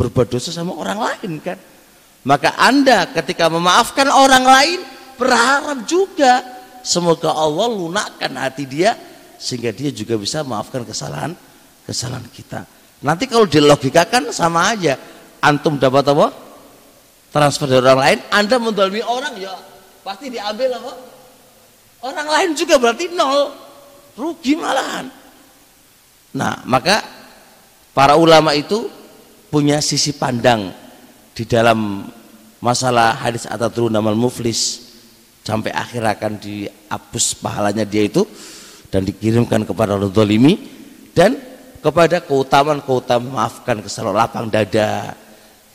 Berbuat dosa sama orang lain kan. Maka Anda ketika memaafkan orang lain berharap juga semoga Allah lunakkan hati dia sehingga dia juga bisa maafkan kesalahan kesalahan kita. Nanti kalau dilogikakan sama aja. Antum dapat apa? Transfer dari orang lain, Anda mendolimi orang ya pasti diambil apa? Orang lain juga berarti nol. Rugi malahan. Nah, maka para ulama itu punya sisi pandang di dalam masalah hadis atau namal muflis sampai akhir akan dihapus pahalanya dia itu dan dikirimkan kepada orang zalimi dan kepada keutamaan-keutamaan maafkan kesalahan lapang dada.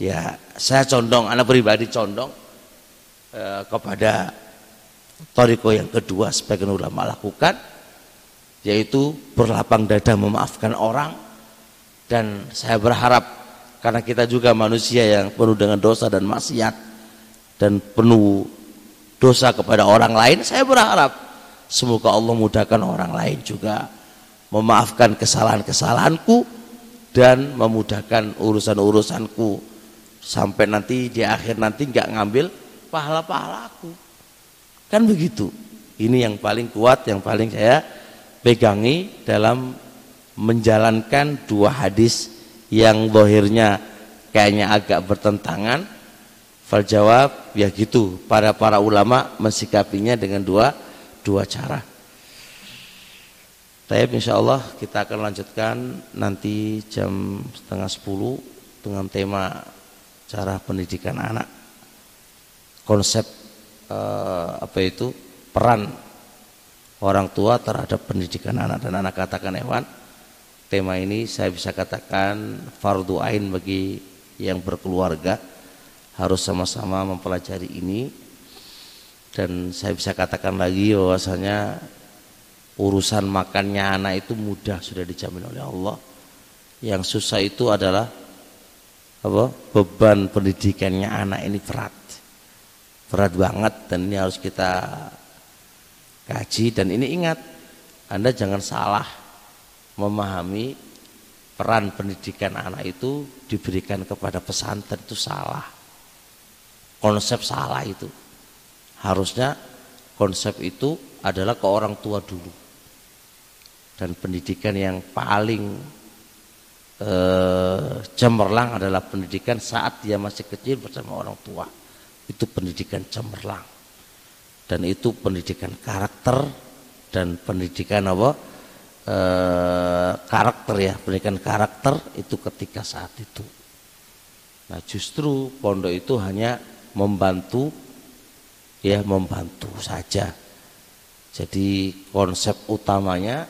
Ya saya condong anak pribadi condong eh, kepada toriko yang kedua sebagian ulama lakukan yaitu berlapang dada memaafkan orang. Dan saya berharap karena kita juga manusia yang penuh dengan dosa dan maksiat dan penuh dosa kepada orang lain saya berharap Semoga Allah mudahkan orang lain juga memaafkan kesalahan-kesalahanku dan memudahkan urusan-urusanku sampai nanti di akhir nanti nggak ngambil pahala-pahalaku. Kan begitu. Ini yang paling kuat, yang paling saya pegangi dalam menjalankan dua hadis yang bohirnya kayaknya agak bertentangan. Fal jawab ya gitu. Para para ulama mensikapinya dengan dua dua cara. Tapi insya Allah kita akan lanjutkan nanti jam setengah sepuluh dengan tema cara pendidikan anak. Konsep eh, apa itu peran orang tua terhadap pendidikan anak dan anak katakan hewan. Tema ini saya bisa katakan fardu ain bagi yang berkeluarga harus sama-sama mempelajari ini dan saya bisa katakan lagi bahwasanya urusan makannya anak itu mudah sudah dijamin oleh Allah. Yang susah itu adalah apa beban pendidikannya anak ini berat. Berat banget dan ini harus kita kaji. Dan ini ingat anda jangan salah memahami peran pendidikan anak itu diberikan kepada pesantren itu salah. Konsep salah itu. Harusnya konsep itu adalah ke orang tua dulu dan pendidikan yang paling eh, cemerlang adalah pendidikan saat dia masih kecil bersama orang tua. Itu pendidikan cemerlang. Dan itu pendidikan karakter dan pendidikan apa? Eh, karakter ya pendidikan karakter itu ketika saat itu. Nah, justru pondok itu hanya membantu ya membantu saja. Jadi konsep utamanya,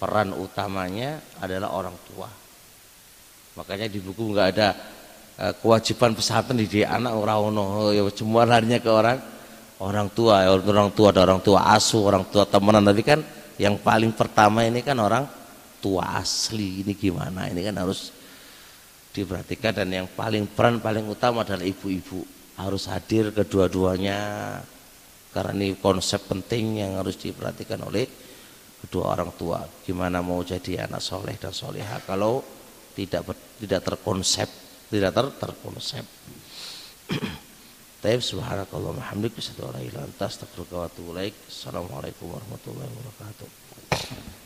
peran utamanya adalah orang tua. Makanya di buku nggak ada uh, kewajiban pesantren di anak orang ono. Ya semua larinya ke orang orang tua. Ya orang tua ada orang tua asuh orang tua temenan. Tapi kan yang paling pertama ini kan orang tua asli. Ini gimana? Ini kan harus diperhatikan. Dan yang paling peran paling utama adalah ibu-ibu. Harus hadir kedua-duanya. Karena ini konsep penting yang harus diperhatikan oleh kedua orang tua. Gimana mau jadi anak soleh dan soleha? Kalau tidak ber, tidak terkonsep tidak ter, terkonsep. Taib subhanakallah alhamdulillah Assalamualaikum warahmatullahi wabarakatuh